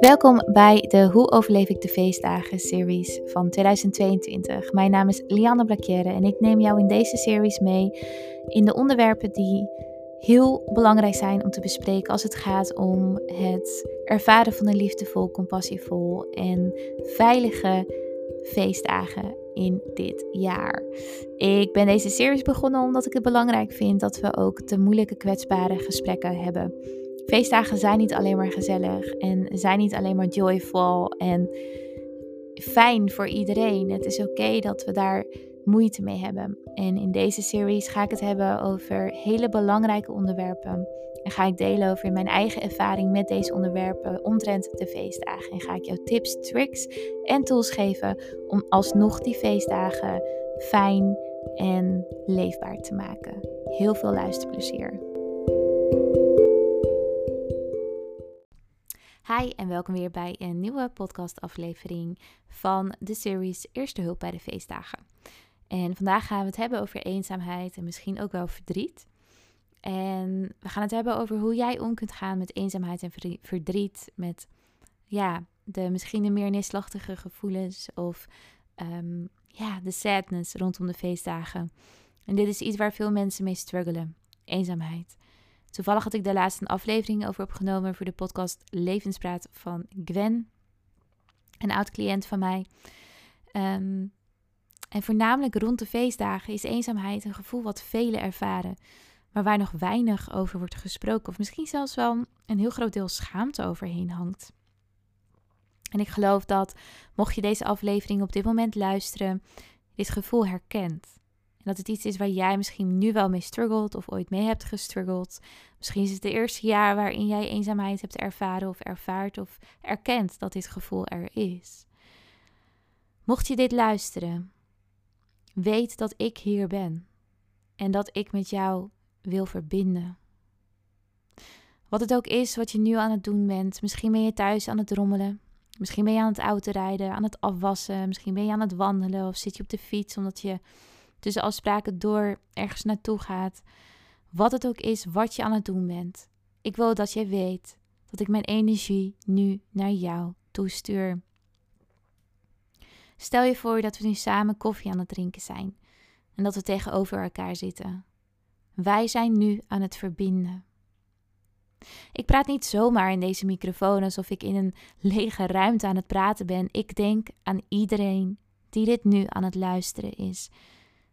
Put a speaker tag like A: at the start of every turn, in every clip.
A: Welkom bij de Hoe overleef ik de feestdagen series van 2022. Mijn naam is Lianne Blakjere en ik neem jou in deze series mee in de onderwerpen die heel belangrijk zijn om te bespreken als het gaat om het ervaren van een liefdevol, compassievol en veilige feestdagen in dit jaar. Ik ben deze series begonnen omdat ik het belangrijk vind dat we ook de moeilijke, kwetsbare gesprekken hebben Feestdagen zijn niet alleen maar gezellig en zijn niet alleen maar joyful en fijn voor iedereen. Het is oké dat we daar moeite mee hebben. En in deze series ga ik het hebben over hele belangrijke onderwerpen. En ga ik delen over mijn eigen ervaring met deze onderwerpen omtrent de feestdagen. En ga ik jou tips, tricks en tools geven om alsnog die feestdagen fijn en leefbaar te maken. Heel veel luisterplezier. Hi en welkom weer bij een nieuwe podcastaflevering van de series Eerste Hulp bij de Feestdagen. En vandaag gaan we het hebben over eenzaamheid en misschien ook wel verdriet. En we gaan het hebben over hoe jij om kunt gaan met eenzaamheid en verdriet. Met ja, de misschien de meer neerslachtige gevoelens of um, ja, de sadness rondom de feestdagen. En dit is iets waar veel mensen mee struggelen: eenzaamheid. Toevallig had ik daar laatst een aflevering over opgenomen voor de podcast Levenspraat van Gwen, een oud cliënt van mij. Ehm, en voornamelijk rond de feestdagen is eenzaamheid een gevoel wat velen ervaren, maar waar nog weinig over wordt gesproken, of misschien zelfs wel een heel groot deel schaamte overheen hangt. En ik geloof dat, mocht je deze aflevering op dit moment luisteren, dit gevoel herkent. En dat het iets is waar jij misschien nu wel mee struggelt of ooit mee hebt gestruggeld. Misschien is het de eerste jaar waarin jij eenzaamheid hebt ervaren of ervaart of erkent dat dit gevoel er is. Mocht je dit luisteren, weet dat ik hier ben en dat ik met jou wil verbinden. Wat het ook is wat je nu aan het doen bent. Misschien ben je thuis aan het rommelen. Misschien ben je aan het autorijden, aan het afwassen. Misschien ben je aan het wandelen of zit je op de fiets omdat je tussen afspraken door ergens naartoe gaat. Wat het ook is wat je aan het doen bent. Ik wil dat jij weet dat ik mijn energie nu naar jou toestuur. Stel je voor dat we nu samen koffie aan het drinken zijn en dat we tegenover elkaar zitten. Wij zijn nu aan het verbinden. Ik praat niet zomaar in deze microfoon alsof ik in een lege ruimte aan het praten ben. Ik denk aan iedereen die dit nu aan het luisteren is.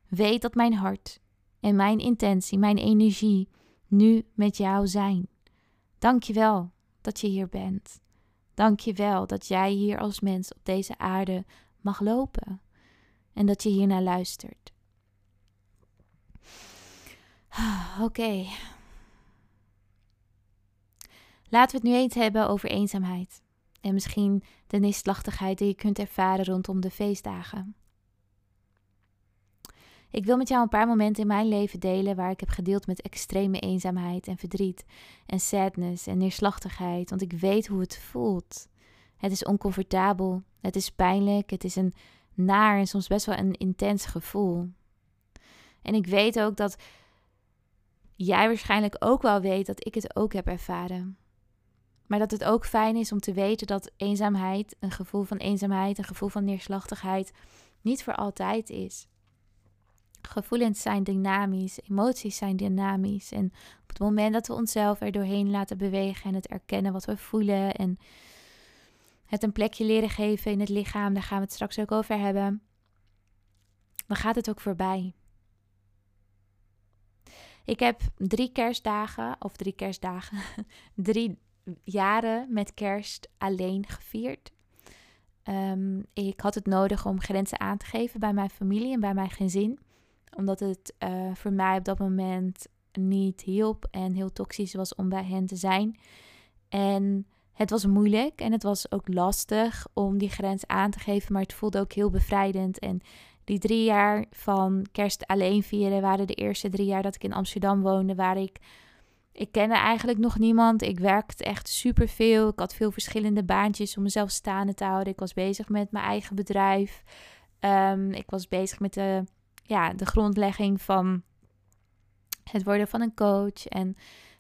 A: Weet dat mijn hart en mijn intentie, mijn energie nu met jou zijn. Dank je wel dat je hier bent. Dank je wel dat jij hier als mens op deze aarde mag lopen en dat je hier naar luistert. Oké. Laten we het nu eens hebben over eenzaamheid en misschien de neerslachtigheid die je kunt ervaren rondom de feestdagen. Ik wil met jou een paar momenten in mijn leven delen waar ik heb gedeeld met extreme eenzaamheid en verdriet en sadness en neerslachtigheid, want ik weet hoe het voelt. Het is oncomfortabel, het is pijnlijk, het is een naar en soms best wel een intens gevoel. En ik weet ook dat jij waarschijnlijk ook wel weet dat ik het ook heb ervaren. Maar dat het ook fijn is om te weten dat eenzaamheid, een gevoel van eenzaamheid, een gevoel van neerslachtigheid, niet voor altijd is. Gevoelens zijn dynamisch, emoties zijn dynamisch. En op het moment dat we onszelf er doorheen laten bewegen en het erkennen wat we voelen en het een plekje leren geven in het lichaam, daar gaan we het straks ook over hebben, dan gaat het ook voorbij. Ik heb drie kerstdagen, of drie kerstdagen, drie jaren met kerst alleen gevierd. Um, ik had het nodig om grenzen aan te geven bij mijn familie en bij mijn gezin omdat het uh, voor mij op dat moment niet hielp en heel toxisch was om bij hen te zijn. En het was moeilijk en het was ook lastig om die grens aan te geven, maar het voelde ook heel bevrijdend. En die drie jaar van kerst alleen vieren waren de eerste drie jaar dat ik in Amsterdam woonde, waar ik. Ik kende eigenlijk nog niemand. Ik werkte echt superveel. Ik had veel verschillende baantjes om mezelf staande te houden. Ik was bezig met mijn eigen bedrijf. Um, ik was bezig met de ja, de grondlegging van het worden van een coach en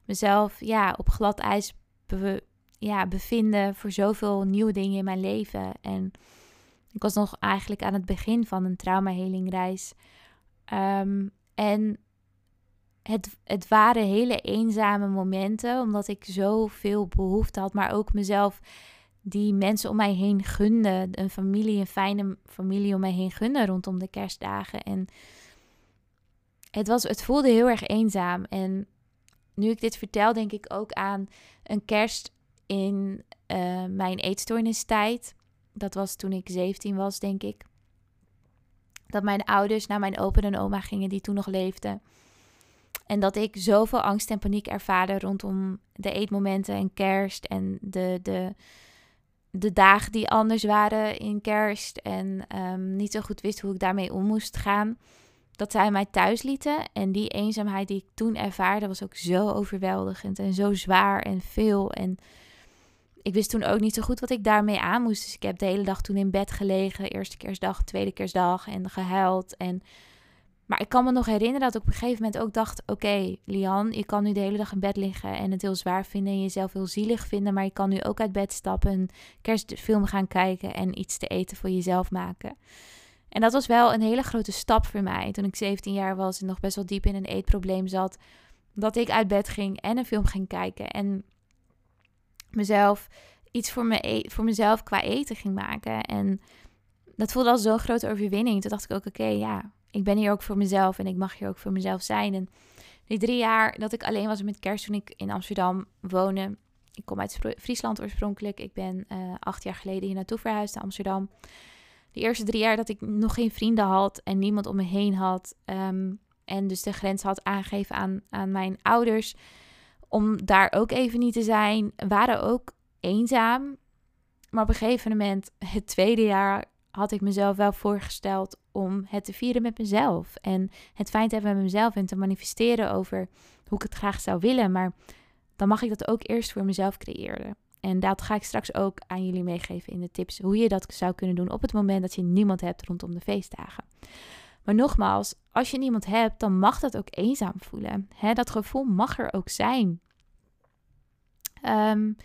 A: mezelf ja, op glad ijs ja, bevinden voor zoveel nieuwe dingen in mijn leven. En ik was nog eigenlijk aan het begin van een traumahelingreis. Um, en het, het waren hele eenzame momenten, omdat ik zoveel behoefte had, maar ook mezelf die mensen om mij heen gunde. Een familie, een fijne familie om mij heen gunde rondom de kerstdagen. En het, was, het voelde heel erg eenzaam. En nu ik dit vertel, denk ik ook aan een kerst in uh, mijn eetstoornistijd. Dat was toen ik 17 was, denk ik. Dat mijn ouders naar mijn opa en oma gingen die toen nog leefden. En dat ik zoveel angst en paniek ervaarde rondom de eetmomenten en kerst en de, de, de dagen die anders waren in kerst. En um, niet zo goed wist hoe ik daarmee om moest gaan. Dat zij mij thuis lieten. En die eenzaamheid die ik toen ervaarde was ook zo overweldigend en zo zwaar en veel. En ik wist toen ook niet zo goed wat ik daarmee aan moest. Dus ik heb de hele dag toen in bed gelegen. Eerste kerstdag, tweede kerstdag en gehuild. En maar ik kan me nog herinneren dat ik op een gegeven moment ook dacht: Oké, Lian, je kan nu de hele dag in bed liggen en het heel zwaar vinden en jezelf heel zielig vinden. Maar je kan nu ook uit bed stappen, een kerstfilm gaan kijken en iets te eten voor jezelf maken. En dat was wel een hele grote stap voor mij toen ik 17 jaar was en nog best wel diep in een eetprobleem zat. Dat ik uit bed ging en een film ging kijken en mezelf iets voor, me, e-, voor mezelf qua eten ging maken. En dat voelde als zo'n grote overwinning. Toen dacht ik ook: Oké, ja, ik ben hier ook voor mezelf en ik mag hier ook voor mezelf zijn. En die drie jaar dat ik alleen was met kerst toen ik in Amsterdam woonde. Ik kom uit Friesland oorspronkelijk. Ik ben uh, acht jaar geleden hier naartoe verhuisd naar Amsterdam. De eerste drie jaar dat ik nog geen vrienden had en niemand om me heen had. Ehm, en dus de grens had aangegeven aan, aan mijn ouders. Om daar ook even niet te zijn. Waren ook eenzaam. Maar op een gegeven moment, het tweede jaar, had ik mezelf wel voorgesteld om het te vieren met mezelf. En het fijn te hebben met mezelf en te manifesteren over hoe ik het graag zou willen. Maar dan mag ik dat ook eerst voor mezelf creëren. En dat ga ik straks ook aan jullie meegeven in de tips. Hoe je dat zou kunnen doen op het moment dat je niemand hebt rondom de feestdagen. Maar nogmaals, als je niemand hebt, dan mag dat ook eenzaam voelen. Hè, dat gevoel mag er ook zijn. Um,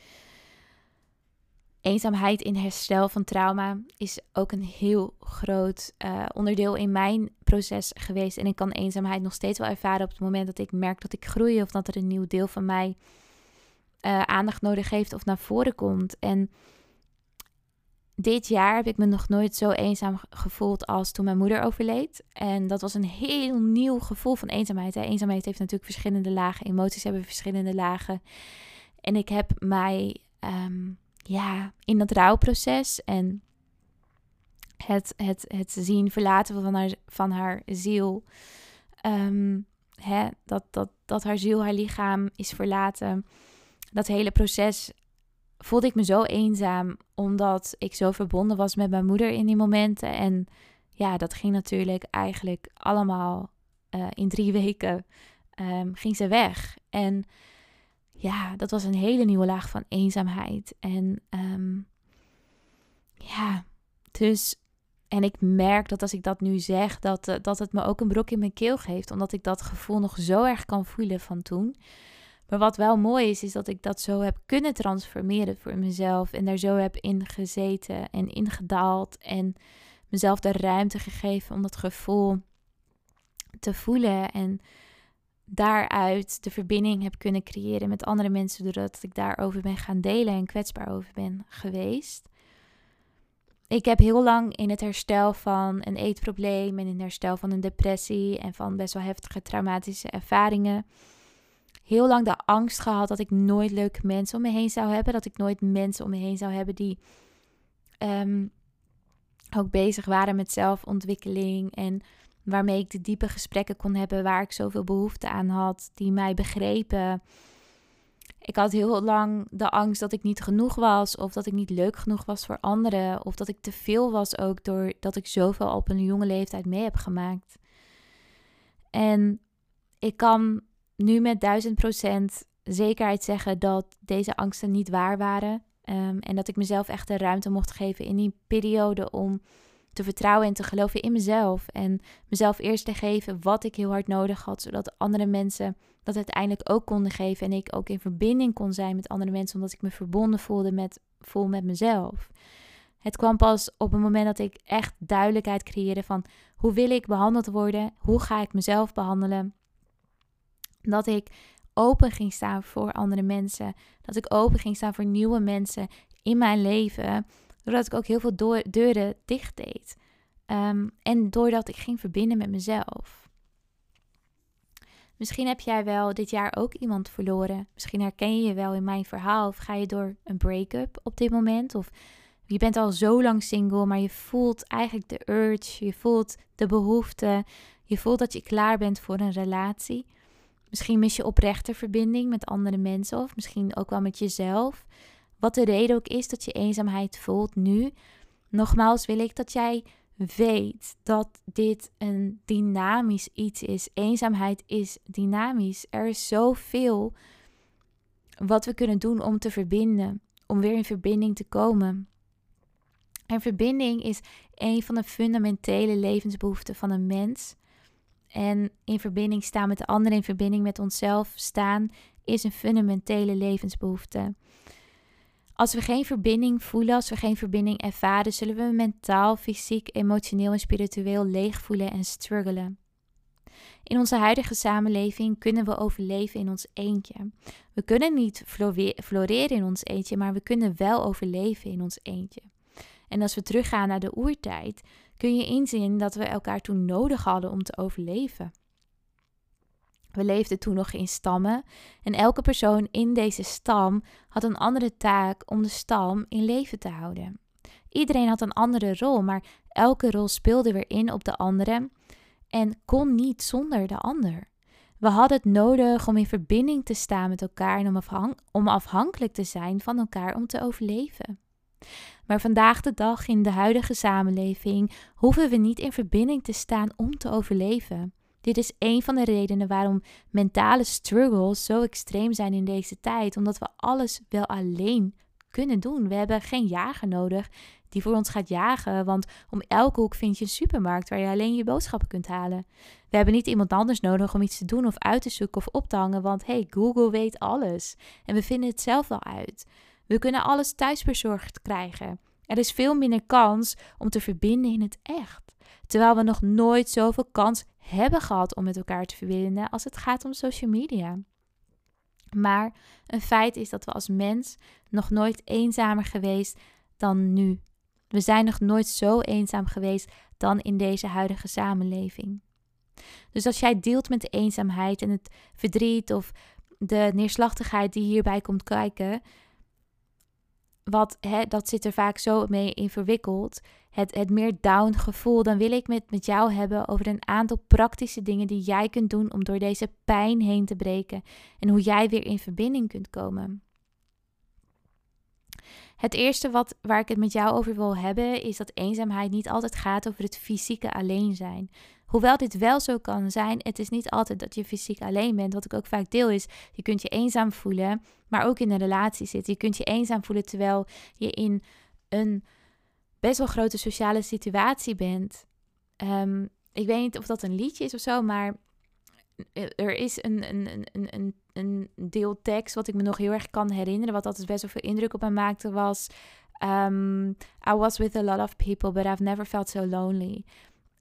A: Eenzaamheid in herstel van trauma is ook een heel groot uh, onderdeel in mijn proces geweest. En ik kan eenzaamheid nog steeds wel ervaren op het moment dat ik merk dat ik groei of dat er een nieuw deel van mij uh, aandacht nodig heeft of naar voren komt. En dit jaar heb ik me nog nooit zo eenzaam gevoeld als toen mijn moeder overleed. En dat was een heel nieuw gevoel van eenzaamheid. Hè. Eenzaamheid heeft natuurlijk verschillende lagen, emoties hebben verschillende lagen. En ik heb mij. Um, ja, in dat rouwproces en het, het, het zien verlaten van haar, van haar ziel. Ehm, hè, dat, dat, dat haar ziel, haar lichaam is verlaten. Dat hele proces voelde ik me zo eenzaam, omdat ik zo verbonden was met mijn moeder in die momenten. En ja, dat ging natuurlijk eigenlijk allemaal uh, in drie weken um, ging ze weg. En ja, dat was een hele nieuwe laag van eenzaamheid. En um, ja, dus. En ik merk dat als ik dat nu zeg, dat, uh, dat het me ook een brok in mijn keel geeft. Omdat ik dat gevoel nog zo erg kan voelen van toen. Maar wat wel mooi is, is dat ik dat zo heb kunnen transformeren voor mezelf. En daar zo heb in gezeten en ingedaald. En mezelf de ruimte gegeven om dat gevoel te voelen. En daaruit de verbinding heb kunnen creëren met andere mensen, doordat ik daarover ben gaan delen en kwetsbaar over ben geweest. Ik heb heel lang in het herstel van een eetprobleem en in het herstel van een depressie en van best wel heftige traumatische ervaringen heel lang de angst gehad dat ik nooit leuke mensen om me heen zou hebben. Dat ik nooit mensen om me heen zou hebben die um, ook bezig waren met zelfontwikkeling en waarmee ik de diepe gesprekken kon hebben waar ik zoveel behoefte aan had, die mij begrepen. Ik had heel lang de angst dat ik niet genoeg was, of dat ik niet leuk genoeg was voor anderen, of dat ik te veel was ook doordat ik zoveel op een jonge leeftijd mee heb gemaakt. En ik kan nu met duizend procent zekerheid zeggen dat deze angsten niet waar waren. Um, en dat ik mezelf echt de ruimte mocht geven in die periode om te vertrouwen en te geloven in mezelf. En mezelf eerst te geven wat ik heel hard nodig had, zodat andere mensen dat uiteindelijk ook konden geven. En ik ook in verbinding kon zijn met andere mensen, omdat ik me verbonden voelde met, voel met mezelf. Het kwam pas op een moment dat ik echt duidelijkheid creëerde van hoe wil ik behandeld worden, hoe ga ik mezelf behandelen. Dat ik open ging staan voor andere mensen, dat ik open ging staan voor nieuwe mensen in mijn leven, doordat ik ook heel veel deuren dicht deed. Ehm, en doordat ik ging verbinden met mezelf. Misschien heb jij wel dit jaar ook iemand verloren. Misschien herken je je wel in mijn verhaal. Of ga je door een break-up op dit moment. Of je bent al zo lang single, maar je voelt eigenlijk de urge. Je voelt de behoefte. Je voelt dat je klaar bent voor een relatie. Misschien mis je oprechte verbinding met andere mensen. Of misschien ook wel met jezelf. Wat de reden ook is dat je eenzaamheid voelt nu. Nogmaals wil ik dat jij weet dat dit een dynamisch iets is. Eenzaamheid is dynamisch. Er is zoveel wat we kunnen doen om te verbinden, om weer in verbinding te komen. En verbinding is een van de fundamentele levensbehoeften van een mens. En in verbinding staan met de anderen, in verbinding met onszelf staan, is een fundamentele levensbehoefte. Als we geen verbinding voelen, als we geen verbinding ervaren, zullen we mentaal, fysiek, emotioneel en spiritueel leeg voelen en struggelen. In onze huidige samenleving kunnen we overleven in ons eentje. We kunnen niet floreren in ons eentje, maar we kunnen wel overleven in ons eentje. En als we teruggaan naar de oertijd, kun je inzien dat we elkaar toen nodig hadden om te overleven. We leefden toen nog in stammen en elke persoon in deze stam had een andere taak om de stam in leven te houden. Iedereen had een andere rol, maar elke rol speelde weer in op de andere en kon niet zonder de ander. We hadden het nodig om in verbinding te staan met elkaar en om, om afhankelijk te zijn van elkaar om te overleven. Maar vandaag de dag in de huidige samenleving hoeven we niet in verbinding te staan om te overleven. Dit is een van de redenen waarom mentale struggles zo extreem zijn in deze tijd, omdat we alles wel alleen kunnen doen. We hebben geen jager nodig die voor ons gaat jagen, want om elke hoek vind je een supermarkt waar je alleen je boodschappen kunt halen. We hebben niet iemand anders nodig om iets te doen of uit te zoeken of op te hangen, want hey, Google weet alles en we vinden het zelf wel uit. We kunnen alles thuisbezorgd krijgen. Er is veel minder kans om te verbinden in het echt. Terwijl we nog nooit zoveel kans hebben gehad om met elkaar te verbinden als het gaat om social media. Maar een feit is dat we als mens nog nooit eenzamer geweest dan nu. We zijn nog nooit zo eenzaam geweest dan in deze huidige samenleving. Dus als jij deelt met de eenzaamheid en het verdriet of de neerslachtigheid die hierbij komt kijken, wat, hè, dat zit er vaak zo mee in verwikkeld. Het, het meer down gevoel. Dan wil ik met, met jou hebben over een aantal praktische dingen die jij kunt doen om door deze pijn heen te breken. En hoe jij weer in verbinding kunt komen. Het eerste wat, waar ik het met jou over wil hebben, is dat eenzaamheid niet altijd gaat over het fysieke alleen zijn. Hoewel dit wel zo kan zijn, het is niet altijd dat je fysiek alleen bent. Wat ik ook vaak deel is, je kunt je eenzaam voelen, maar ook in een relatie zitten. Je kunt je eenzaam voelen terwijl je in een best wel grote sociale situatie bent. Ehm, ik weet niet of dat een liedje is of zo, maar er is een, een, een, een, een deel tekst wat ik me nog heel erg kan herinneren, wat altijd best wel veel indruk op mij maakte, was um, I was with a lot of people, but I've never felt so lonely.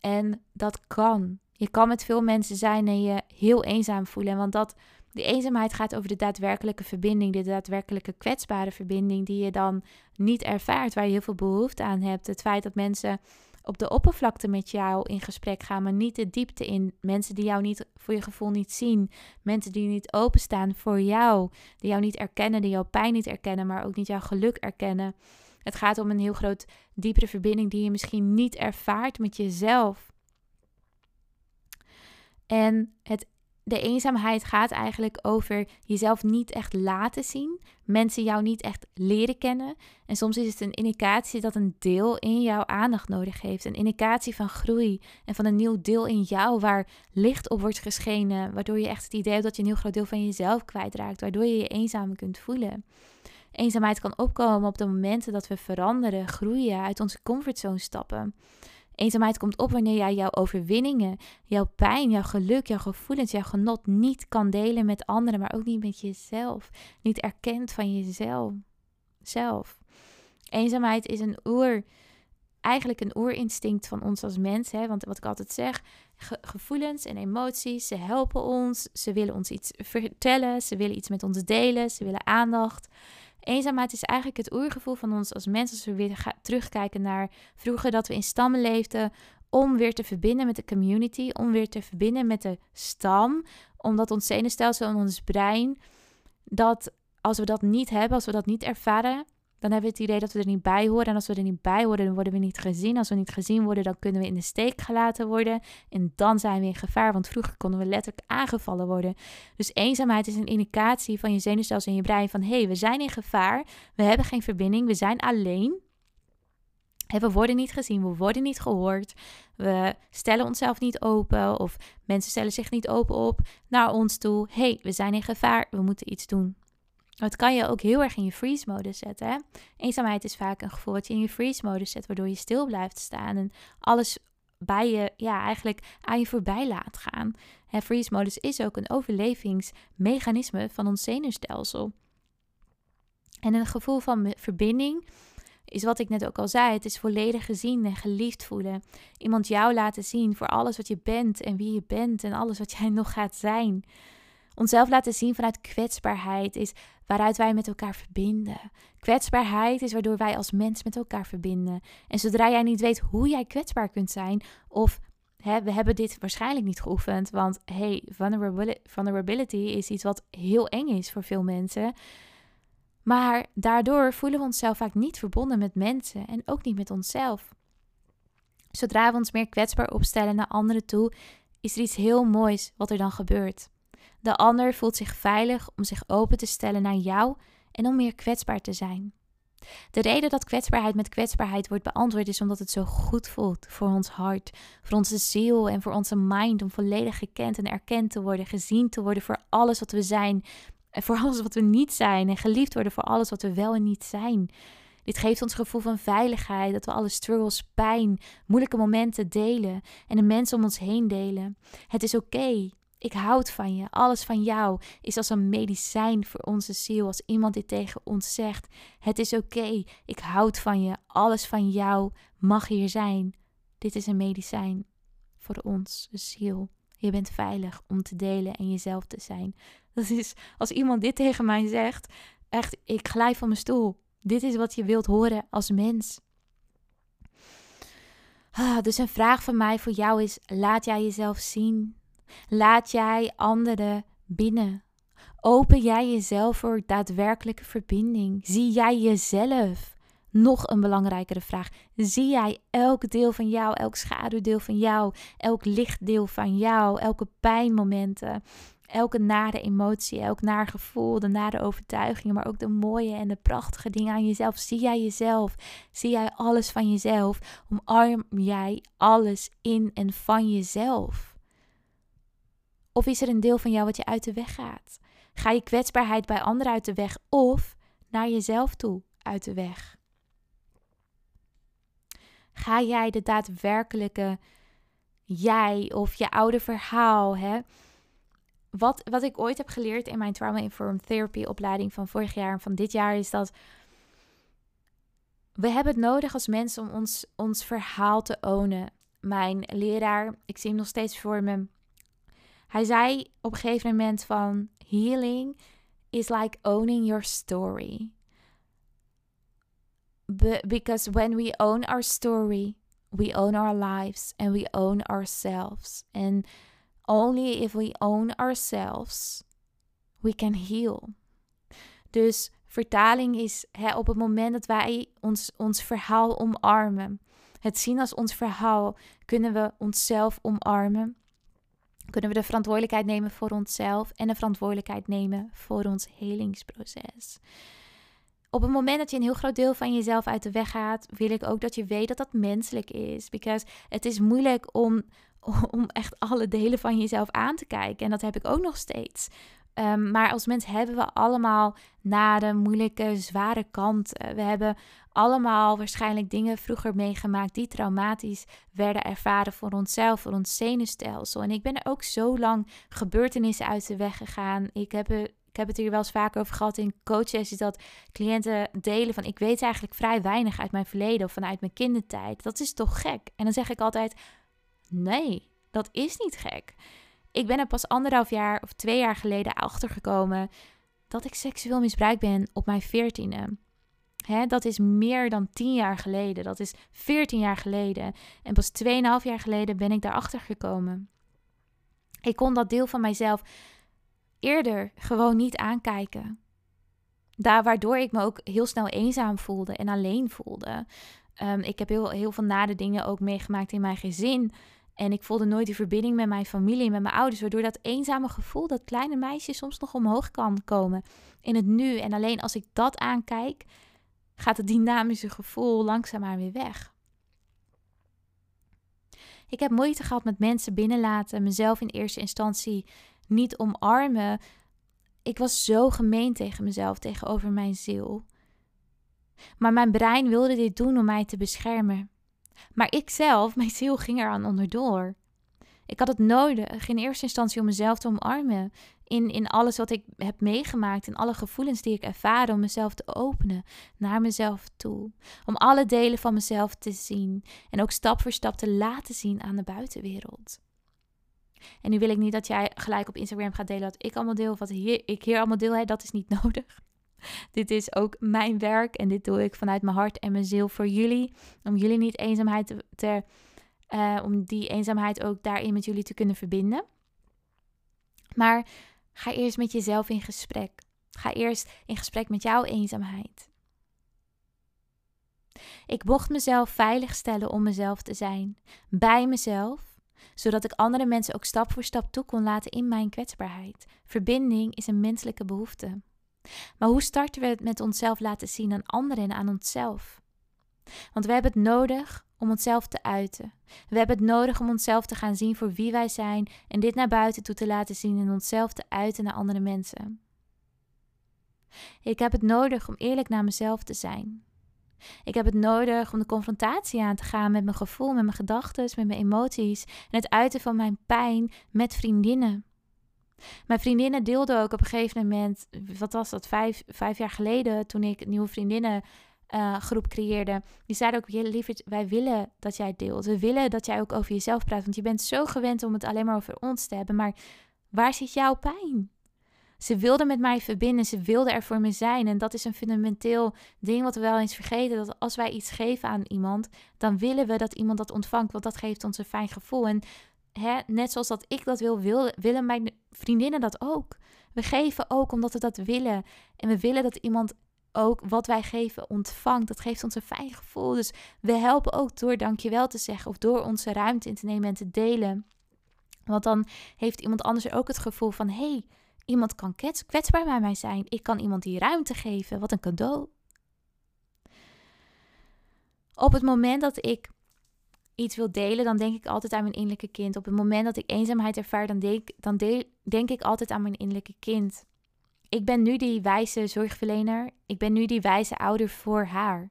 A: En dat kan. Je kan met veel mensen zijn en je heel eenzaam voelen. Want dat, die eenzaamheid gaat over de daadwerkelijke verbinding, de daadwerkelijke kwetsbare verbinding die je dan niet ervaart, waar je heel veel behoefte aan hebt. Het feit dat mensen op de oppervlakte met jou in gesprek gaan, maar niet de diepte in. Mensen die jou niet voor je gevoel niet zien. Mensen die niet openstaan voor jou. Die jou niet erkennen, die jouw pijn niet erkennen, maar ook niet jouw geluk erkennen. Het gaat om een heel groot, diepere verbinding die je misschien niet ervaart met jezelf. En het, de eenzaamheid gaat eigenlijk over jezelf niet echt laten zien, mensen jou niet echt leren kennen. En soms is het een indicatie dat een deel in jou aandacht nodig heeft. Een indicatie van groei en van een nieuw deel in jou waar licht op wordt geschenen, waardoor je echt het idee hebt dat je een heel groot deel van jezelf kwijtraakt, waardoor je je eenzaam kunt voelen. Eenzaamheid kan opkomen op de momenten dat we veranderen, groeien, uit onze comfortzone stappen. Eenzaamheid komt op wanneer jij jouw overwinningen, jouw pijn, jouw geluk, jouw gevoelens, jouw genot niet kan delen met anderen, maar ook niet met jezelf. Niet erkent van jezelf. Zelf. Eenzaamheid is een oer, eigenlijk een oerinstinct van ons als mens. Hè? Want wat ik altijd zeg, gevoelens en emoties, ze helpen ons. Ze willen ons iets vertellen, ze willen iets met ons delen, ze willen aandacht. Eenzaamheid is eigenlijk het oergevoel van ons als mensen. Als we weer terugkijken naar vroeger dat we in stammen leefden. Om weer te verbinden met de community. Om weer te verbinden met de stam. Omdat ons zenuwstelsel en ons brein. Dat als we dat niet hebben, als we dat niet ervaren, dan hebben we het idee dat we er niet bij horen. En als we er niet bij horen, dan worden we niet gezien. Als we niet gezien worden, dan kunnen we in de steek gelaten worden. En dan zijn we in gevaar, want vroeger konden we letterlijk aangevallen worden. Dus eenzaamheid is een indicatie van je zenuwstelsel en je brein van... hé, hey, we zijn in gevaar, we hebben geen verbinding, we zijn alleen... We worden niet gezien, we worden niet gehoord. We stellen onszelf niet open of mensen stellen zich niet open op naar ons toe. hey, we zijn in gevaar, we moeten iets doen. Het kan je ook heel erg in je freeze-modus zetten. Hè? Eenzaamheid is vaak een gevoel wat je in je freeze-modus zet, waardoor je stil blijft staan en alles bij je, ja, eigenlijk aan je voorbij laat gaan. Freeze-modus is ook een overlevingsmechanisme van ons zenuwstelsel. En een gevoel van verbinding is wat ik net ook al zei. Het is volledig gezien en geliefd voelen. Iemand jou laten zien voor alles wat je bent en wie je bent en alles wat jij nog gaat zijn. Onszelf laten zien vanuit kwetsbaarheid is waaruit wij met elkaar verbinden. Kwetsbaarheid is waardoor wij als mens met elkaar verbinden. En zodra jij niet weet hoe jij kwetsbaar kunt zijn, of hè, we hebben dit waarschijnlijk niet geoefend, want hey, vulnerability is iets wat heel eng is voor veel mensen. Maar daardoor voelen we onszelf vaak niet verbonden met mensen en ook niet met onszelf. Zodra we ons meer kwetsbaar opstellen naar anderen toe, is er iets heel moois wat er dan gebeurt. De ander voelt zich veilig om zich open te stellen naar jou en om meer kwetsbaar te zijn. De reden dat kwetsbaarheid met kwetsbaarheid wordt beantwoord is omdat het zo goed voelt voor ons hart, voor onze ziel en voor onze mind om volledig gekend en erkend te worden, gezien te worden voor alles wat we zijn en voor alles wat we niet zijn en geliefd worden voor alles wat we wel en niet zijn. Dit geeft ons gevoel van veiligheid, dat we alle struggles, pijn, moeilijke momenten delen en de mensen om ons heen delen. Het is oké ik houd van je. Alles van jou is als een medicijn voor onze ziel. Als iemand dit tegen ons zegt: Het is oké, ik houd van je. Alles van jou mag hier zijn. Dit is een medicijn voor ons ziel. Je bent veilig om te delen en jezelf te zijn. Dat is als iemand dit tegen mij zegt, echt, ik glij van mijn stoel. Dit is wat je wilt horen als mens. Ah, dus een vraag van mij voor jou is: laat jij jezelf zien Laat jij anderen binnen. Open jij jezelf voor daadwerkelijke verbinding. Zie jij jezelf? Nog een belangrijkere vraag. Zie jij elk deel van jou, elk schaduwdeel van jou, elk lichtdeel van jou, elke pijnmomenten, elke nare emotie, elk naar gevoel, de nare overtuigingen, maar ook de mooie en de prachtige dingen aan jezelf. Zie jij jezelf? Zie jij alles van jezelf? Omarm jij alles in en van jezelf? Of is er een deel van jou wat je uit de weg gaat? Ga je kwetsbaarheid bij anderen uit de weg of naar jezelf toe uit de weg? Ga jij de daadwerkelijke jij of je oude verhaal, hè? Wat, wat ik ooit heb geleerd in mijn Trauma Informed Therapy opleiding van vorig jaar en van dit jaar is dat we hebben het nodig als mensen om ons, ons verhaal te ownen. Mijn leraar, ik zie hem nog steeds voor me, hij zei op een gegeven moment van healing is like owning your story. because when we own our story, we own our lives and we own ourselves. And only if we own ourselves, we can heal. Dus vertaling is op het moment dat wij ons, ons verhaal omarmen, het zien als ons verhaal, kunnen we onszelf omarmen kunnen we de verantwoordelijkheid nemen voor onszelf en de verantwoordelijkheid nemen voor ons helingsproces. Op het moment dat je een heel groot deel van jezelf uit de weg gaat, wil ik ook dat je weet dat dat menselijk is. Because het is moeilijk om, om echt alle delen van jezelf aan te kijken. En dat heb ik ook nog steeds. Ehm, maar als mens hebben we allemaal nare, moeilijke, zware kanten. We hebben allemaal waarschijnlijk dingen vroeger meegemaakt die traumatisch werden ervaren voor onszelf, voor ons zenuwstelsel. En ik ben er ook zo lang gebeurtenissen uit de weg gegaan. Ik heb, ik heb het hier wel eens vaker over gehad in coaches, dat cliënten delen van ik weet eigenlijk vrij weinig uit mijn verleden of vanuit mijn kindertijd. Dat is toch gek? En dan zeg ik altijd, nee, dat is niet gek. Ik ben er pas anderhalf jaar of twee jaar geleden achtergekomen dat ik seksueel misbruikt ben op mijn veertiende. Hè, dat is meer dan tien jaar geleden. Dat is veertien jaar geleden. En pas tweeënhalf jaar geleden ben ik daarachter gekomen. Ik kon dat deel van mijzelf eerder gewoon niet aankijken. Daar waardoor ik me ook heel snel eenzaam voelde en alleen voelde. Um, ik heb heel, heel veel nade dingen ook meegemaakt in mijn gezin. En ik voelde nooit die verbinding met mijn familie, met mijn ouders, waardoor dat eenzame gevoel, dat kleine meisje soms nog omhoog kan komen in het nu. En alleen als ik dat aankijk, gaat het dynamische gevoel langzaamaan weer weg. Ik heb moeite gehad met mensen binnenlaten, mezelf in eerste instantie niet omarmen. Ik was zo gemeen tegen mezelf, tegenover mijn ziel. Maar mijn brein wilde dit doen om mij te beschermen. Maar ik zelf, mijn ziel ging eraan onderdoor. Ik had het nodig in eerste instantie om mezelf te omarmen. In, in alles wat ik heb meegemaakt, in alle gevoelens die ik ervaar, om mezelf te openen naar mezelf toe. Om alle delen van mezelf te zien en ook stap voor stap te laten zien aan de buitenwereld. En nu wil ik niet dat jij gelijk op Instagram gaat delen wat ik allemaal deel, wat ik hier allemaal deel. Hè, dat is niet nodig. Dit is ook mijn werk en dit doe ik vanuit mijn hart en mijn ziel voor jullie. Om jullie niet eenzaamheid te, uh, om die eenzaamheid ook daarin met jullie te kunnen verbinden. Maar ga eerst met jezelf in gesprek. Ga eerst in gesprek met jouw eenzaamheid. Ik mocht mezelf veilig stellen om mezelf te zijn, bij mezelf, zodat ik andere mensen ook stap voor stap toe kon laten in mijn kwetsbaarheid. Verbinding is een menselijke behoefte. Maar hoe starten we het met onszelf laten zien aan anderen en aan onszelf? Want we hebben het nodig om onszelf te uiten. We hebben het nodig om onszelf te gaan zien voor wie wij zijn en dit naar buiten toe te laten zien en onszelf te uiten naar andere mensen. Ik heb het nodig om eerlijk naar mezelf te zijn. Ik heb het nodig om de confrontatie aan te gaan met mijn gevoel, met mijn gedachten, met mijn emoties en het uiten van mijn pijn met vriendinnen. Mijn vriendinnen deelden ook op een gegeven moment, wat was dat, vijf, vijf jaar geleden, toen ik nieuwe vriendinnen uh, groep creëerde. Die zeiden ook, liever, wij willen dat jij deelt. We willen dat jij ook over jezelf praat. Want je bent zo gewend om het alleen maar over ons te hebben. Maar waar zit jouw pijn? Ze wilden met mij verbinden. Ze wilden er voor me zijn. En dat is een fundamenteel ding wat we wel eens vergeten. Dat als wij iets geven aan iemand, dan willen we dat iemand dat ontvangt. Want dat geeft ons een fijn gevoel. En hè, net zoals dat ik dat wil, wil, willen mijn vriendinnen dat ook. We geven ook omdat we dat willen. En we willen dat iemand ook wat wij geven ontvangt. Dat geeft ons een fijn gevoel. Dus we helpen ook door dankjewel te zeggen of door onze ruimte in te nemen en te delen. Want dan heeft iemand anders ook het gevoel van: hey, iemand kan kwetsbaar bij mij zijn. Ik kan iemand die ruimte geven. Wat een cadeau. Op het moment dat ik iets wil delen, dan denk ik altijd aan mijn innerlijke kind. Op het moment dat ik eenzaamheid ervaar, dan denk, dan denk ik altijd aan mijn innerlijke kind ik ben nu die wijze zorgverlener. Ik ben nu die wijze ouder voor haar.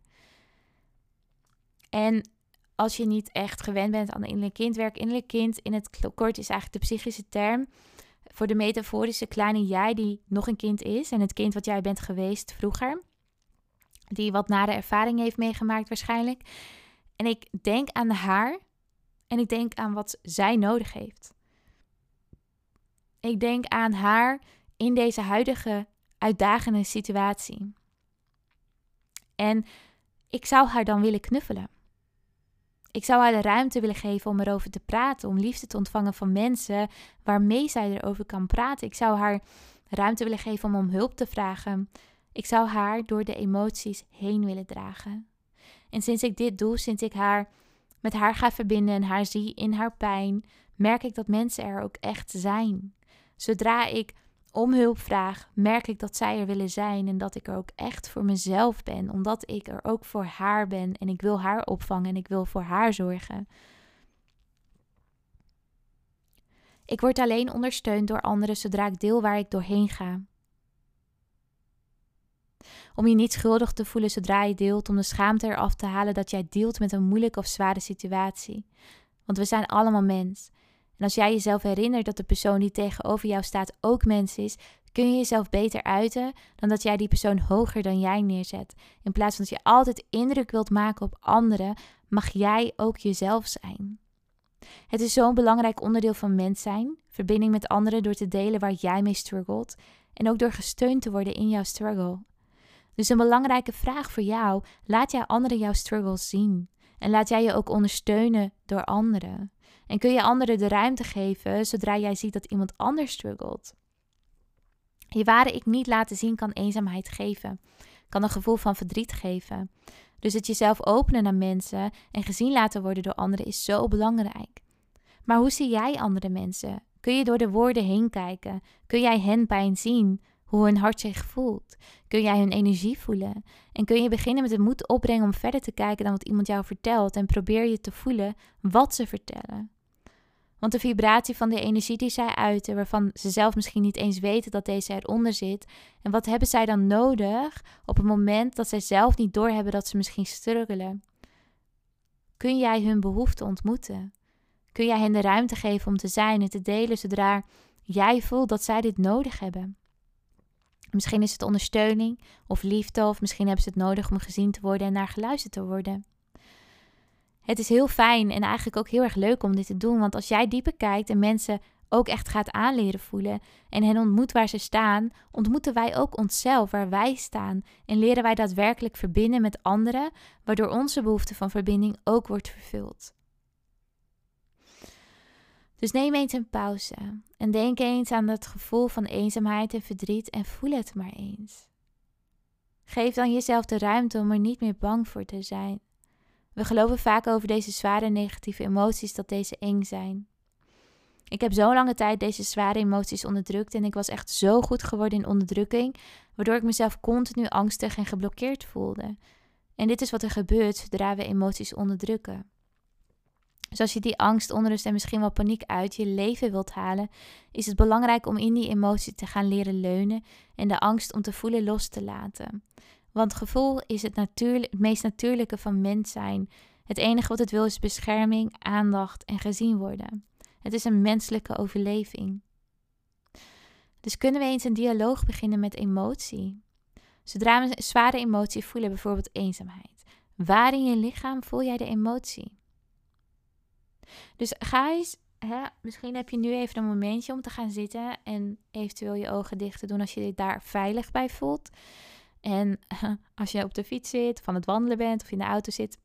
A: En als je niet echt gewend bent aan innerlijk kindwerk, innerlijk kind in het kort is eigenlijk de psychische term voor de metaforische kleine jij die nog een kind is en het kind wat jij bent geweest vroeger. Die wat nare ervaring heeft meegemaakt waarschijnlijk. En ik denk aan haar en ik denk aan wat zij nodig heeft. Ik denk aan haar in deze huidige uitdagende situatie. En ik zou haar dan willen knuffelen. Ik zou haar de ruimte willen geven om erover te praten, om liefde te ontvangen van mensen waarmee zij erover kan praten. Ik zou haar ruimte willen geven om om hulp te vragen. Ik zou haar door de emoties heen willen dragen. En sinds ik dit doe, sinds ik haar met haar ga verbinden en haar zie in haar pijn, merk ik dat mensen er ook echt zijn. Zodra ik om hulp vraag, merk ik dat zij er willen zijn en dat ik er ook echt voor mezelf ben, omdat ik er ook voor haar ben en ik wil haar opvangen en ik wil voor haar zorgen. Ik word alleen ondersteund door anderen zodra ik deel waar ik doorheen ga. Om je niet schuldig te voelen zodra je deelt, om de schaamte eraf te halen dat jij deelt met een moeilijke of zware situatie. Want we zijn allemaal mens. En als jij jezelf herinnert dat de persoon die tegenover jou staat ook mens is, kun je jezelf beter uiten dan dat jij die persoon hoger dan jij neerzet. In plaats van dat je altijd indruk wilt maken op anderen, mag jij ook jezelf zijn. Het is zo'n belangrijk onderdeel van mens zijn, verbinding met anderen door te delen waar jij mee struggelt en ook door gesteund te worden in jouw struggle. Dus een belangrijke vraag voor jou: laat jij anderen jouw struggles zien en laat jij je ook ondersteunen door anderen. En kun je anderen de ruimte geven zodra jij ziet dat iemand anders struggelt. Je ware ik niet laten zien kan eenzaamheid geven, kan een gevoel van verdriet geven. Dus het jezelf openen naar mensen en gezien laten worden door anderen is zo belangrijk. Maar hoe zie jij andere mensen? Kun je door de woorden heen kijken? Kun jij hen pijn zien? Hoe hun hart zich voelt? Kun jij hun energie voelen? En kun je beginnen met de moed opbrengen om verder te kijken dan wat iemand jou vertelt en probeer je te voelen wat ze vertellen? Want de vibratie van de energie die zij uiten, waarvan ze zelf misschien niet eens weten dat deze eronder zit, en wat hebben zij dan nodig op het moment dat zij zelf niet doorhebben dat ze misschien struggelen? Kun jij hun behoeften ontmoeten? Kun jij hen de ruimte geven om te zijn en te delen zodra jij voelt dat zij dit nodig hebben? Misschien is het ondersteuning of liefde, of misschien hebben ze het nodig om gezien te worden en naar geluisterd te worden. Het is heel fijn en eigenlijk ook heel erg leuk om dit te doen, want als jij dieper kijkt en mensen ook echt gaat aanleren voelen en hen ontmoet waar ze staan, ontmoeten wij ook onszelf waar wij staan en leren wij daadwerkelijk verbinden met anderen, waardoor onze behoefte van verbinding ook wordt vervuld. Dus neem eens een pauze en denk eens aan dat gevoel van eenzaamheid en verdriet en voel het maar eens. Geef dan jezelf de ruimte om er niet meer bang voor te zijn. We geloven vaak over deze zware negatieve emoties dat deze eng zijn. Ik heb zo lange tijd deze zware emoties onderdrukt en ik was echt zo goed geworden in onderdrukking, waardoor ik mezelf continu angstig en geblokkeerd voelde. En dit is wat er gebeurt zodra we emoties onderdrukken. Dus als je die angst, onrust en misschien wel paniek uit je leven wilt halen, is het belangrijk om in die emotie te gaan leren leunen en de angst om te voelen los te laten. Want gevoel is het, het meest natuurlijke van mens zijn. Het enige wat het wil is bescherming, aandacht en gezien worden. Het is een menselijke overleving. Dus kunnen we eens een dialoog beginnen met emotie. Zodra we zware emotie voelen, bijvoorbeeld eenzaamheid, waar in je lichaam voel jij de emotie? Dus ga eens, hè, misschien heb je nu even een momentje om te gaan zitten en eventueel je ogen dicht te doen als je je daar veilig bij voelt. En als je op de fiets zit, aan het wandelen bent, of in de auto zit,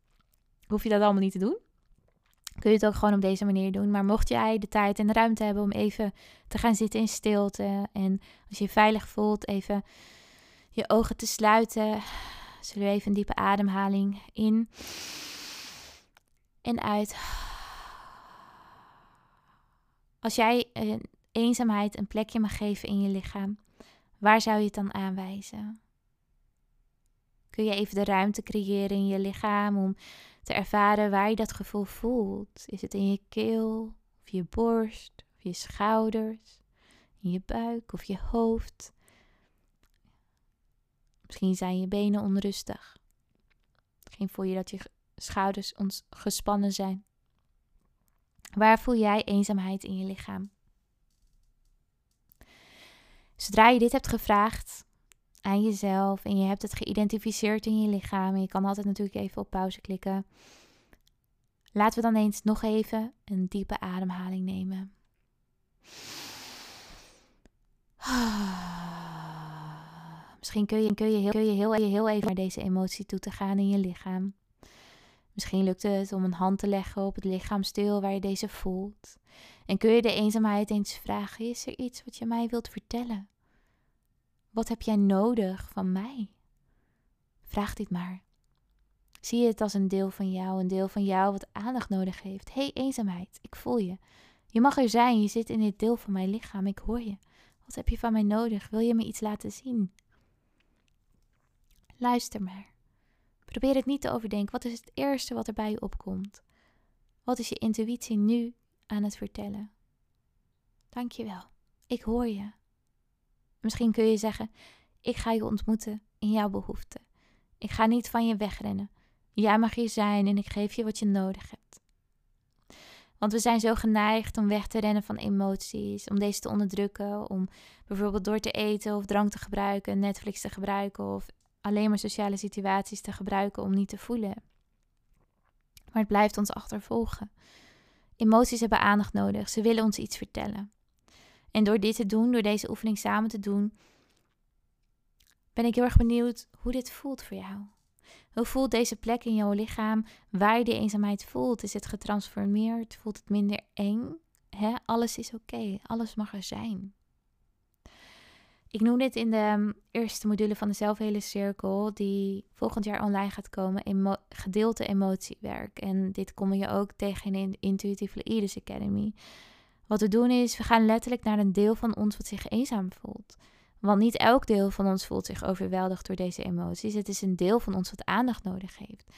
A: hoef je dat allemaal niet te doen. Kun je het ook gewoon op deze manier doen. Maar mocht jij de tijd en de ruimte hebben om even te gaan zitten in stilte. En als je je veilig voelt, even je ogen te sluiten. Zullen we even een diepe ademhaling in en uit. Als jij een eenzaamheid een plekje mag geven in je lichaam, waar zou je het dan aanwijzen? Kun je even de ruimte creëren in je lichaam om te ervaren waar je dat gevoel voelt? Is het in je keel, of je borst, of je schouders, in je buik of je hoofd? Misschien zijn je benen onrustig. Misschien voel je dat je schouders gespannen zijn. Waar voel jij eenzaamheid in je lichaam? Zodra je dit hebt gevraagd, aan jezelf en je hebt het geïdentificeerd in je lichaam. En je kan altijd natuurlijk even op pauze klikken. Laten we dan eens nog even een diepe ademhaling nemen. Misschien kun je, kun je, heel, kun je heel, heel even naar deze emotie toe te gaan in je lichaam. Misschien lukt het om een hand te leggen op het lichaamsdeel waar je deze voelt. En kun je de eenzaamheid eens vragen: is er iets wat je mij wilt vertellen? Wat heb jij nodig van mij? Vraag dit maar. Zie het als een deel van jou, een deel van jou wat aandacht nodig heeft. Hey, eenzaamheid, ik voel je. Je mag er zijn, je zit in dit deel van mijn lichaam, ik hoor je. Wat heb je van mij nodig? Wil je me iets laten zien? Luister maar. Probeer het niet te overdenken. Wat is het eerste wat er bij je opkomt? Wat is je intuïtie nu aan het vertellen? Dankjewel. Ik hoor je. Misschien kun je zeggen: Ik ga je ontmoeten in jouw behoeften. Ik ga niet van je wegrennen. Jij mag hier zijn en ik geef je wat je nodig hebt. Want we zijn zo geneigd om weg te rennen van emoties, om deze te onderdrukken, om bijvoorbeeld door te eten of drank te gebruiken, Netflix te gebruiken of alleen maar sociale situaties te gebruiken om niet te voelen. Maar het blijft ons achtervolgen. Emoties hebben aandacht nodig, ze willen ons iets vertellen. En door dit te doen, door deze oefening samen te doen, ben ik heel erg benieuwd hoe dit voelt voor jou. Hoe voelt deze plek in jouw lichaam waar je die eenzaamheid voelt? Is het getransformeerd? Voelt het minder eng? Alles is oké, alles mag er zijn. Ik noem dit in de ehm, eerste module van de zelfhele cirkel, die volgend jaar online gaat komen, emo gedeelte emotiewerk. En dit kom je ook tegen in de Intuitive Leaders Academy. Wat we doen is, we gaan letterlijk naar een deel van ons wat zich eenzaam voelt. Want niet elk deel van ons voelt zich overweldigd door deze emoties. Het is een deel van ons wat aandacht nodig heeft.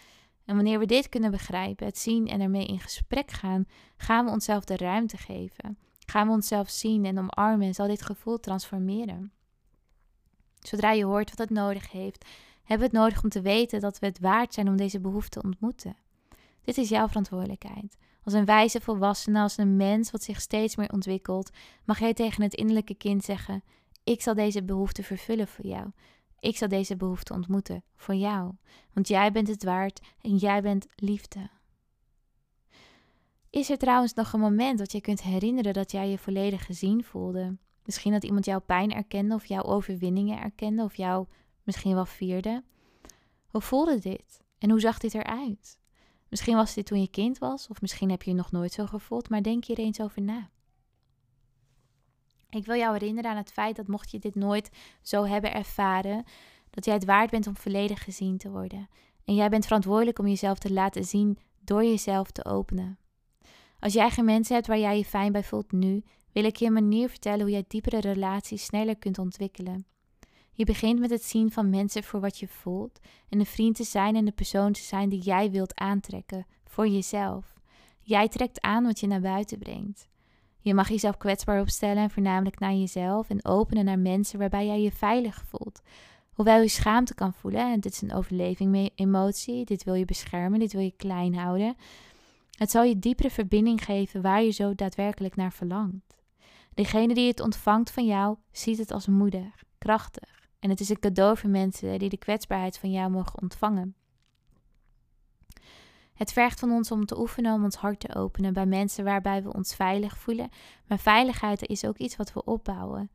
A: En wanneer we dit kunnen begrijpen, het zien en ermee in gesprek gaan, gaan we onszelf de ruimte geven. Gaan we onszelf zien en omarmen en zal dit gevoel transformeren. Zodra je hoort wat het nodig heeft, hebben we het nodig om te weten dat we het waard zijn om deze behoefte te ontmoeten. Dit is jouw verantwoordelijkheid. Als een wijze volwassene, als een mens wat zich steeds meer ontwikkelt, mag jij tegen het innerlijke kind zeggen: Ik zal deze behoefte vervullen voor jou. Ik zal deze behoefte ontmoeten voor jou. Want jij bent het waard en jij bent liefde. Is er trouwens nog een moment dat je kunt herinneren dat jij je volledig gezien voelde? Misschien dat iemand jouw pijn erkende of jouw overwinningen erkende of jou misschien wel vierde. Hoe voelde dit? En hoe zag dit eruit? Misschien was dit toen je kind was, of misschien heb je je nog nooit zo gevoeld, maar denk hier eens over na. Ik wil jou herinneren aan het feit dat mocht je dit nooit zo hebben ervaren, dat jij het waard bent om volledig gezien te worden. En jij bent verantwoordelijk om jezelf te laten zien door jezelf te openen. Als jij geen mensen hebt waar jij je fijn bij voelt nu, wil ik je een manier vertellen hoe jij diepere relaties sneller kunt ontwikkelen. Je begint met het zien van mensen voor wat je voelt en de vriend te zijn en de persoon te zijn die jij wilt aantrekken voor jezelf. Jij trekt aan wat je naar buiten brengt. Je mag jezelf kwetsbaar opstellen en voornamelijk naar jezelf en openen naar mensen waarbij jij je veilig voelt. Hoewel je schaamte kan voelen, en dit is een overleving emotie, dit wil je beschermen, dit wil je klein houden. Het zal je diepere verbinding geven waar je zo daadwerkelijk naar verlangt. Degene die het ontvangt van jou ziet het als moeder, krachtig. En het is een cadeau voor mensen die de kwetsbaarheid van jou mogen ontvangen. Het vergt van ons om te oefenen om ons hart te openen bij mensen waarbij we ons veilig voelen. Maar veiligheid is ook iets wat we opbouwen.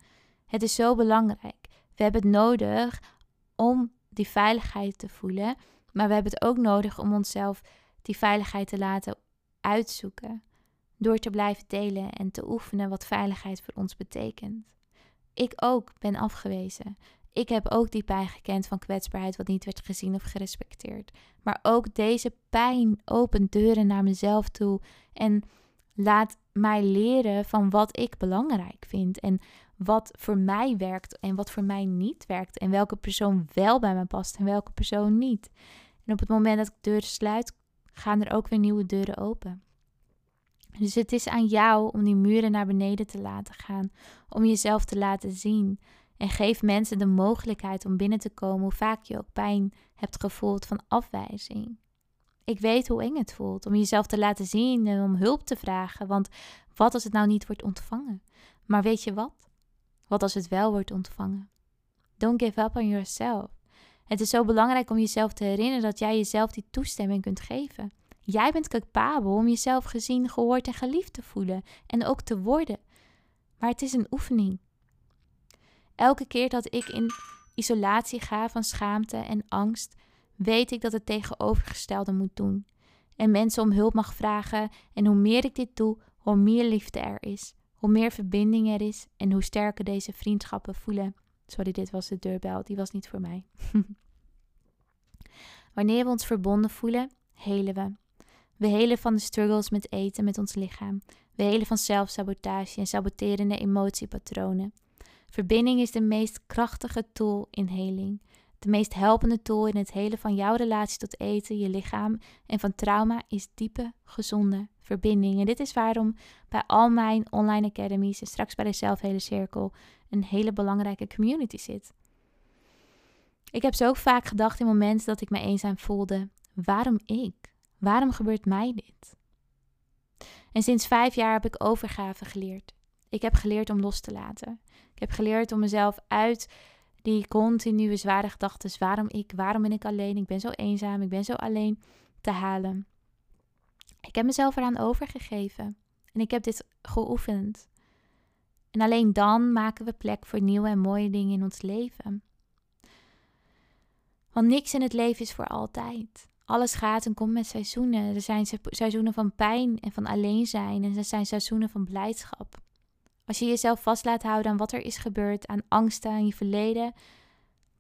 A: Het is zo belangrijk. We hebben het nodig om die veiligheid te voelen. Maar we hebben het ook nodig om onszelf die veiligheid te laten uitzoeken door te blijven delen en te oefenen wat veiligheid voor ons betekent. Ik ook ben afgewezen. Ik heb ook die pijn gekend van kwetsbaarheid wat niet werd gezien of gerespecteerd. Maar ook deze pijn opent deuren naar mezelf toe en laat mij leren van wat ik belangrijk vind en wat voor mij werkt en wat voor mij niet werkt en welke persoon wel bij me past en welke persoon niet. En op het moment dat ik deuren sluit, gaan er ook weer nieuwe deuren open. Dus het is aan jou om die muren naar beneden te laten gaan, om jezelf te laten zien. En geef mensen de mogelijkheid om binnen te komen, hoe vaak je ook pijn hebt gevoeld van afwijzing. Ik weet hoe eng het voelt om jezelf te laten zien en om hulp te vragen, want wat als het nou niet wordt ontvangen? Maar weet je wat? Wat als het wel wordt ontvangen? Don't give up on yourself. Het is zo belangrijk om jezelf te herinneren dat jij jezelf die toestemming kunt geven. Jij bent capabel om jezelf gezien, gehoord en geliefd te voelen en ook te worden. Maar het is een oefening. Elke keer dat ik in isolatie ga van schaamte en angst, weet ik dat het tegenovergestelde moet doen. En mensen om hulp mag vragen. En hoe meer ik dit doe, hoe meer liefde er is. Hoe meer verbinding er is en hoe sterker deze vriendschappen voelen. Sorry, dit was de deurbel, die was niet voor mij. Wanneer we ons verbonden voelen, helen we. We helen van de struggles met eten met ons lichaam. We helen van zelfsabotage en saboterende emotiepatronen. Verbinding is de meest krachtige tool in heling. De meest helpende tool in het helen van jouw relatie tot eten, je lichaam en van trauma is diepe, gezonde verbinding. En dit is waarom bij al mijn online academies en straks bij de Zelfhele Cirkel een hele belangrijke community zit. Ik heb zo vaak gedacht in momenten dat ik me eenzaam voelde: waarom ik? Waarom gebeurt mij dit? En sinds vijf jaar heb ik overgave geleerd. Ik heb geleerd om los te laten. Ik heb geleerd om mezelf uit die continue zware gedachten, waarom ik, waarom ben ik alleen, ik ben zo eenzaam, ik ben zo alleen, te halen. Ik heb mezelf eraan overgegeven en ik heb dit geoefend. En alleen dan maken we plek voor nieuwe en mooie dingen in ons leven. Want niks in het leven is voor altijd. Alles gaat en komt met seizoenen. Er zijn seizoenen van pijn en van alleen zijn en er zijn seizoenen van blijdschap. Als je jezelf vast laat houden aan wat er is gebeurd, aan angsten, aan je verleden,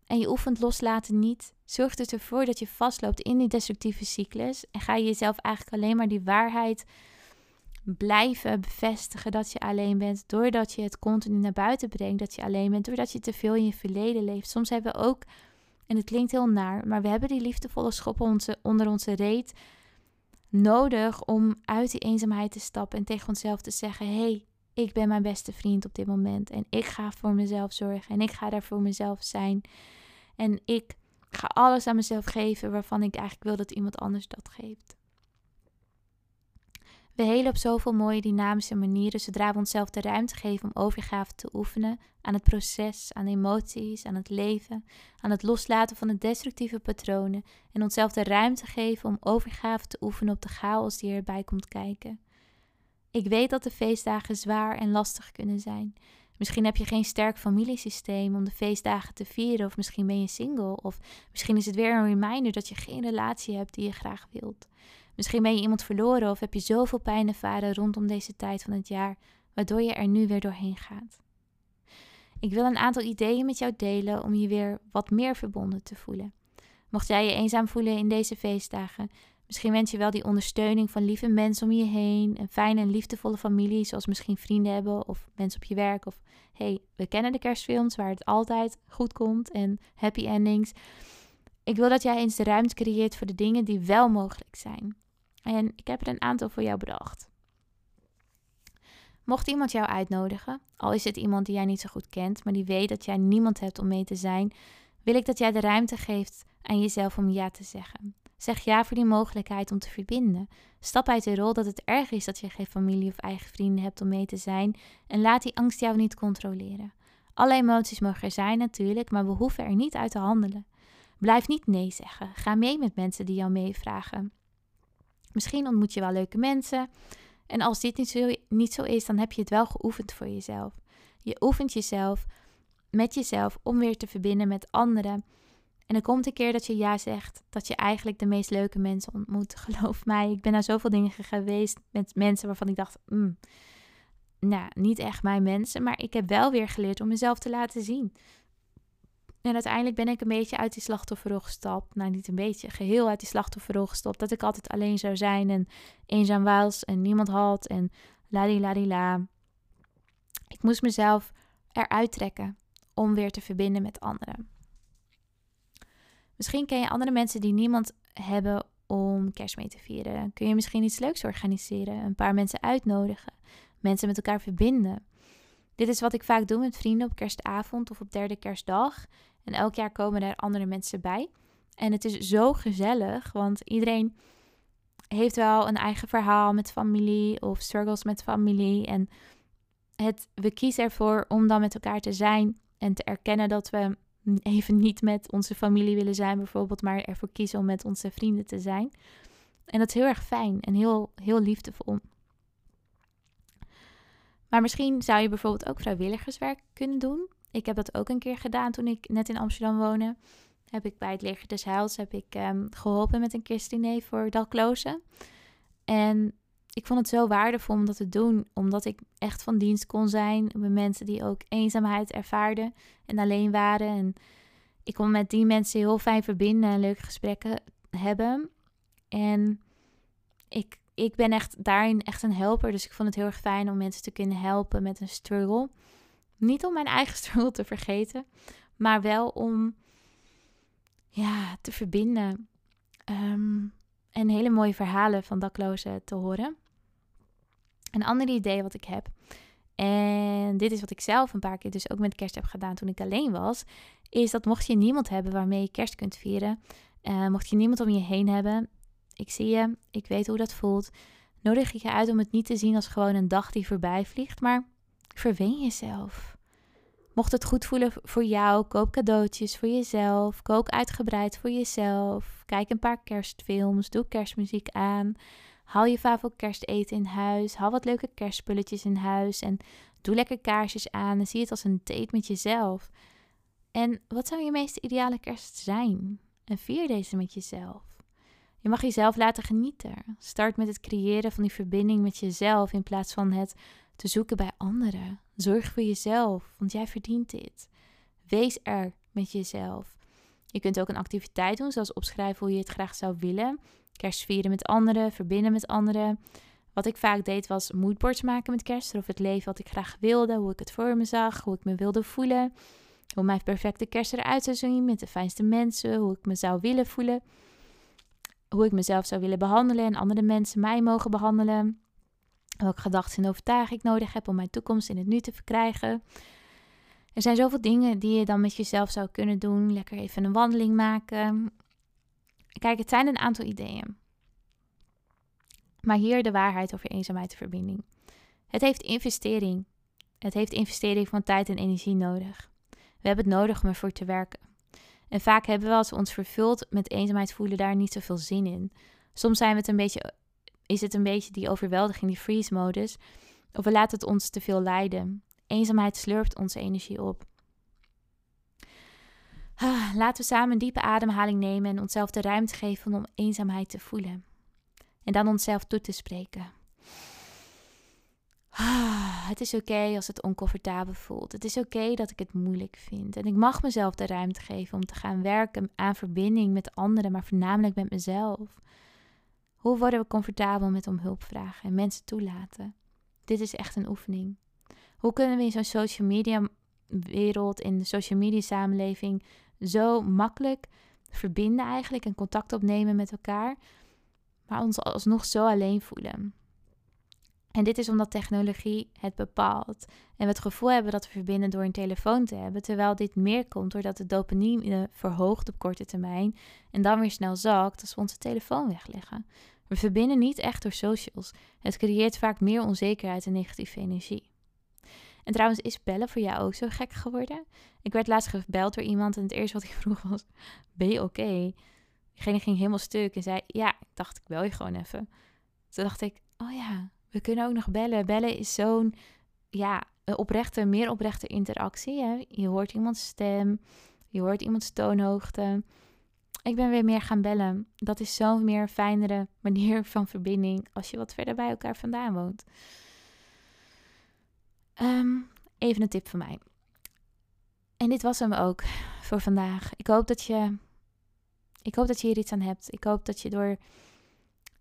A: en je oefent loslaten niet, zorgt het ervoor dat je vastloopt in die destructieve cyclus en ga je jezelf eigenlijk alleen maar die waarheid blijven bevestigen dat je alleen bent, doordat je het continu naar buiten brengt dat je alleen bent, doordat je te veel in je verleden leeft. Soms hebben we ook, en het klinkt heel naar, maar we hebben die liefdevolle onze, onder onze reet nodig om uit die eenzaamheid te stappen en tegen onszelf te zeggen: hé, hey, ik ben mijn beste vriend op dit moment en ik ga voor mezelf zorgen en ik ga daar voor mezelf zijn. En ik ga alles aan mezelf geven waarvan ik eigenlijk wil dat iemand anders dat geeft. We helen op zoveel mooie dynamische manieren zodra we onszelf de ruimte geven om overgave te oefenen aan het proces, aan emoties, aan het leven, aan het loslaten van de destructieve patronen en onszelf de ruimte geven om overgave te oefenen op de chaos die erbij komt kijken. Ik weet dat de feestdagen zwaar en lastig kunnen zijn. Misschien heb je geen sterk familiesysteem om de feestdagen te vieren, of misschien ben je single, of misschien is het weer een reminder dat je geen relatie hebt die je graag wilt. Misschien ben je iemand verloren of heb je zoveel pijn ervaren rondom deze tijd van het jaar, waardoor je er nu weer doorheen gaat. Ik wil een aantal ideeën met jou delen om je weer wat meer verbonden te voelen. Mocht jij je eenzaam voelen in deze feestdagen, Misschien wens je wel die ondersteuning van lieve mensen om je heen. Een fijne en liefdevolle familie, zoals misschien vrienden hebben of mensen op je werk. Of hey, we kennen de kerstfilms waar het altijd goed komt en happy endings. Ik wil dat jij eens de ruimte creëert voor de dingen die wel mogelijk zijn. En ik heb er een aantal voor jou bedacht. Mocht iemand jou uitnodigen, al is het iemand die jij niet zo goed kent, maar die weet dat jij niemand hebt om mee te zijn, wil ik dat jij de ruimte geeft aan jezelf om ja te zeggen. Zeg ja voor die mogelijkheid om te verbinden. Stap uit de rol dat het erg is dat je geen familie of eigen vrienden hebt om mee te zijn en laat die angst jou niet controleren. Alle emoties mogen er zijn natuurlijk, maar we hoeven er niet uit te handelen. Blijf niet nee zeggen. Ga mee met mensen die jou meevragen. Misschien ontmoet je wel leuke mensen. En als dit niet zo, niet zo is, dan heb je het wel geoefend voor jezelf. Je oefent jezelf met jezelf om weer te verbinden met anderen en er komt een keer dat je ja zegt, dat je eigenlijk de meest leuke mensen ontmoet. Geloof mij, ik ben naar zoveel dingen geweest met mensen waarvan ik dacht, mm, nou, niet echt mijn mensen, maar ik heb wel weer geleerd om mezelf te laten zien. En uiteindelijk ben ik een beetje uit die slachtofferrol gestapt. Nou, niet een beetje, geheel uit die slachtofferrol gestapt. Dat ik altijd alleen zou zijn en eenzaam was en niemand had en la. Ik moest mezelf eruit trekken om weer te verbinden met anderen. Misschien ken je andere mensen die niemand hebben om kerst mee te vieren. Kun je misschien iets leuks organiseren, een paar mensen uitnodigen, mensen met elkaar verbinden. Dit is wat ik vaak doe met vrienden op kerstavond of op derde kerstdag. En elk jaar komen er andere mensen bij. En het is zo gezellig, want iedereen heeft wel een eigen verhaal met familie of struggles met familie. En het, we kiezen ervoor om dan met elkaar te zijn en te erkennen dat we even niet met onze familie willen zijn, bijvoorbeeld, maar ervoor kiezen om met onze vrienden te zijn. En dat is heel erg fijn en heel, heel liefdevol. Maar misschien zou je bijvoorbeeld ook vrijwilligerswerk kunnen doen. Ik heb dat ook een keer gedaan toen ik net in Amsterdam woonde. Heb ik bij het Leger des heb ik, um, geholpen met een kerstdiner voor daklozen. En ik vond het zo waardevol om dat te doen, omdat ik echt van dienst kon zijn bij mensen die ook eenzaamheid ervaarden en alleen waren. En ik kon met die mensen heel fijn verbinden en leuke gesprekken hebben. En ik, ik ben echt daarin echt een helper, dus ik vond het heel erg fijn om mensen te kunnen helpen met een struggle. Niet om mijn eigen struggle te vergeten, maar wel om ja, te verbinden. Um, en hele mooie verhalen van daklozen te horen. Een ander idee wat ik heb, en dit is wat ik zelf een paar keer dus ook met kerst heb gedaan toen ik alleen was, is dat mocht je niemand hebben waarmee je kerst kunt vieren, uh, mocht je niemand om je heen hebben, ik zie je, ik weet hoe dat voelt, nodig ik je uit om het niet te zien als gewoon een dag die voorbij vliegt, maar verwen jezelf. Mocht het goed voelen voor jou, koop cadeautjes voor jezelf. Kook uitgebreid voor jezelf. Kijk een paar kerstfilms. Doe kerstmuziek aan. Haal je favoriete kersteten in huis. Haal wat leuke kerstspulletjes in huis. En doe lekker kaarsjes aan. En zie het als een date met jezelf. En wat zou je meest ideale kerst zijn? En vier deze met jezelf. Je mag jezelf laten genieten. Start met het creëren van die verbinding met jezelf in plaats van het te zoeken bij anderen. Zorg voor jezelf, want jij verdient dit. Wees er met jezelf. Je kunt ook een activiteit doen, zoals opschrijven hoe je het graag zou willen. Kerst vieren met anderen, verbinden met anderen. Wat ik vaak deed was moodboards maken met kerst. Of het leven wat ik graag wilde, hoe ik het voor me zag, hoe ik me wilde voelen. Hoe mijn perfecte kerst eruit zou zien met de fijnste mensen, hoe ik me zou willen voelen. Hoe ik mezelf zou willen behandelen en andere mensen mij mogen behandelen welke gedachten en overtuiging ik nodig heb om mijn toekomst in het nu te verkrijgen. Er zijn zoveel dingen die je dan met jezelf zou kunnen doen. Lekker even een wandeling maken. Kijk, het zijn een aantal ideeën. Maar hier de waarheid over eenzaamheid en verbinding. Het heeft investering. Het heeft investering van tijd en energie nodig. We hebben het nodig om ervoor te werken. En vaak hebben we als we ons vervuld met eenzaamheid voelen daar niet zoveel zin in. Soms zijn we het een beetje is het een beetje die overweldiging, die freeze-modus. Of we laten het ons te veel leiden. Eenzaamheid slurpt onze energie op. Ah, laten we samen een diepe ademhaling nemen en onszelf de ruimte geven om eenzaamheid te voelen. En dan onszelf toe te spreken. Ah, het is oké als het oncomfortabel voelt. Het is oké dat ik het moeilijk vind. En ik mag mezelf de ruimte geven om te gaan werken aan verbinding met anderen, maar voornamelijk met mezelf. Hoe worden we comfortabel met om hulp vragen en mensen toelaten? Dit is echt een oefening. Hoe kunnen we in zo'n social media wereld, in de social media samenleving, zo makkelijk verbinden eigenlijk en contact opnemen met elkaar, maar ons alsnog zo alleen voelen? En dit is omdat technologie het bepaalt. En we het gevoel hebben dat we verbinden door een telefoon te hebben. Terwijl dit meer komt doordat de dopamine verhoogt op korte termijn. En dan weer snel zakt als we onze telefoon wegleggen. We verbinden niet echt door socials. Het creëert vaak meer onzekerheid en negatieve energie. En trouwens, is bellen voor jou ook zo gek geworden? Ik werd laatst gebeld door iemand en het eerste wat ik vroeg was: Ben je oké? Okay? Diegene ging helemaal stuk en zei: Ja, ik dacht, ik bel je gewoon even. Toen dacht ik: Oh ja, we kunnen ook nog bellen. Bellen is zo'n, ja, oprechte, meer oprechte interactie. Hè? Je hoort iemands stem, je hoort iemands toonhoogte. Ik ben weer meer gaan bellen. Dat is zo'n meer fijnere manier van verbinding als je wat verder bij elkaar vandaan woont. Ehm, even een tip van mij. En dit was hem ook voor vandaag. Ik hoop dat je, ik hoop dat je hier iets aan hebt. Ik hoop dat je door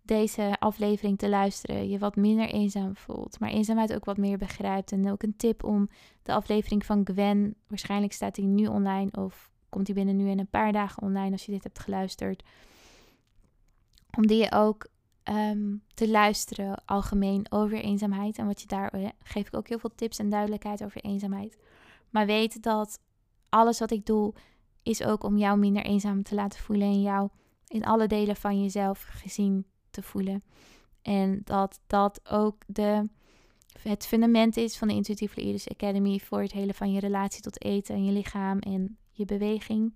A: deze aflevering te luisteren je wat minder eenzaam voelt, maar eenzaamheid ook wat meer begrijpt. En ook een tip om de aflevering van Gwen, waarschijnlijk staat die nu online of komt die binnen nu in een paar dagen online als je dit hebt geluisterd. Om die ook ehm, te luisteren algemeen over eenzaamheid. En wat je daar uh, geef ik ook heel veel tips en duidelijkheid over eenzaamheid. Maar weet dat alles wat ik doe is ook om jou minder eenzaam te laten voelen en jou in alle delen van jezelf gezien te voelen. En dat dat ook de, het fundament is van de Intuitive Leaders Academy voor het hele van je relatie tot eten en je lichaam en je beweging.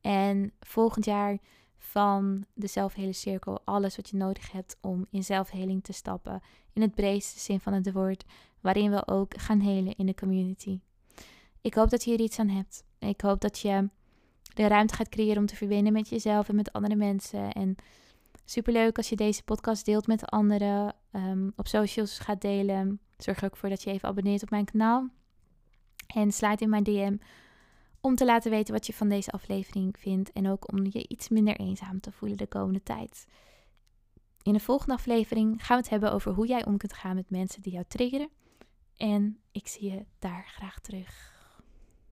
A: En volgend jaar van de zelfhele cirkel alles wat je nodig hebt om in zelfheling te stappen. In het breedste zin van het woord, waarin we ook gaan helen in de community. Ik hoop dat je hier iets aan hebt. Ik hoop dat je de ruimte gaat creëren om te verbinden met jezelf en met andere mensen. En superleuk als je deze podcast deelt met anderen, um, op socials gaat delen. Zorg er ook voor dat je even abonneert op mijn kanaal. En sluit in mijn DM om te laten weten wat je van deze aflevering vindt en ook om je iets minder eenzaam te voelen de komende tijd. In de volgende aflevering gaan we het hebben over hoe jij om kunt gaan met mensen die jou triggeren. En ik zie je daar graag terug.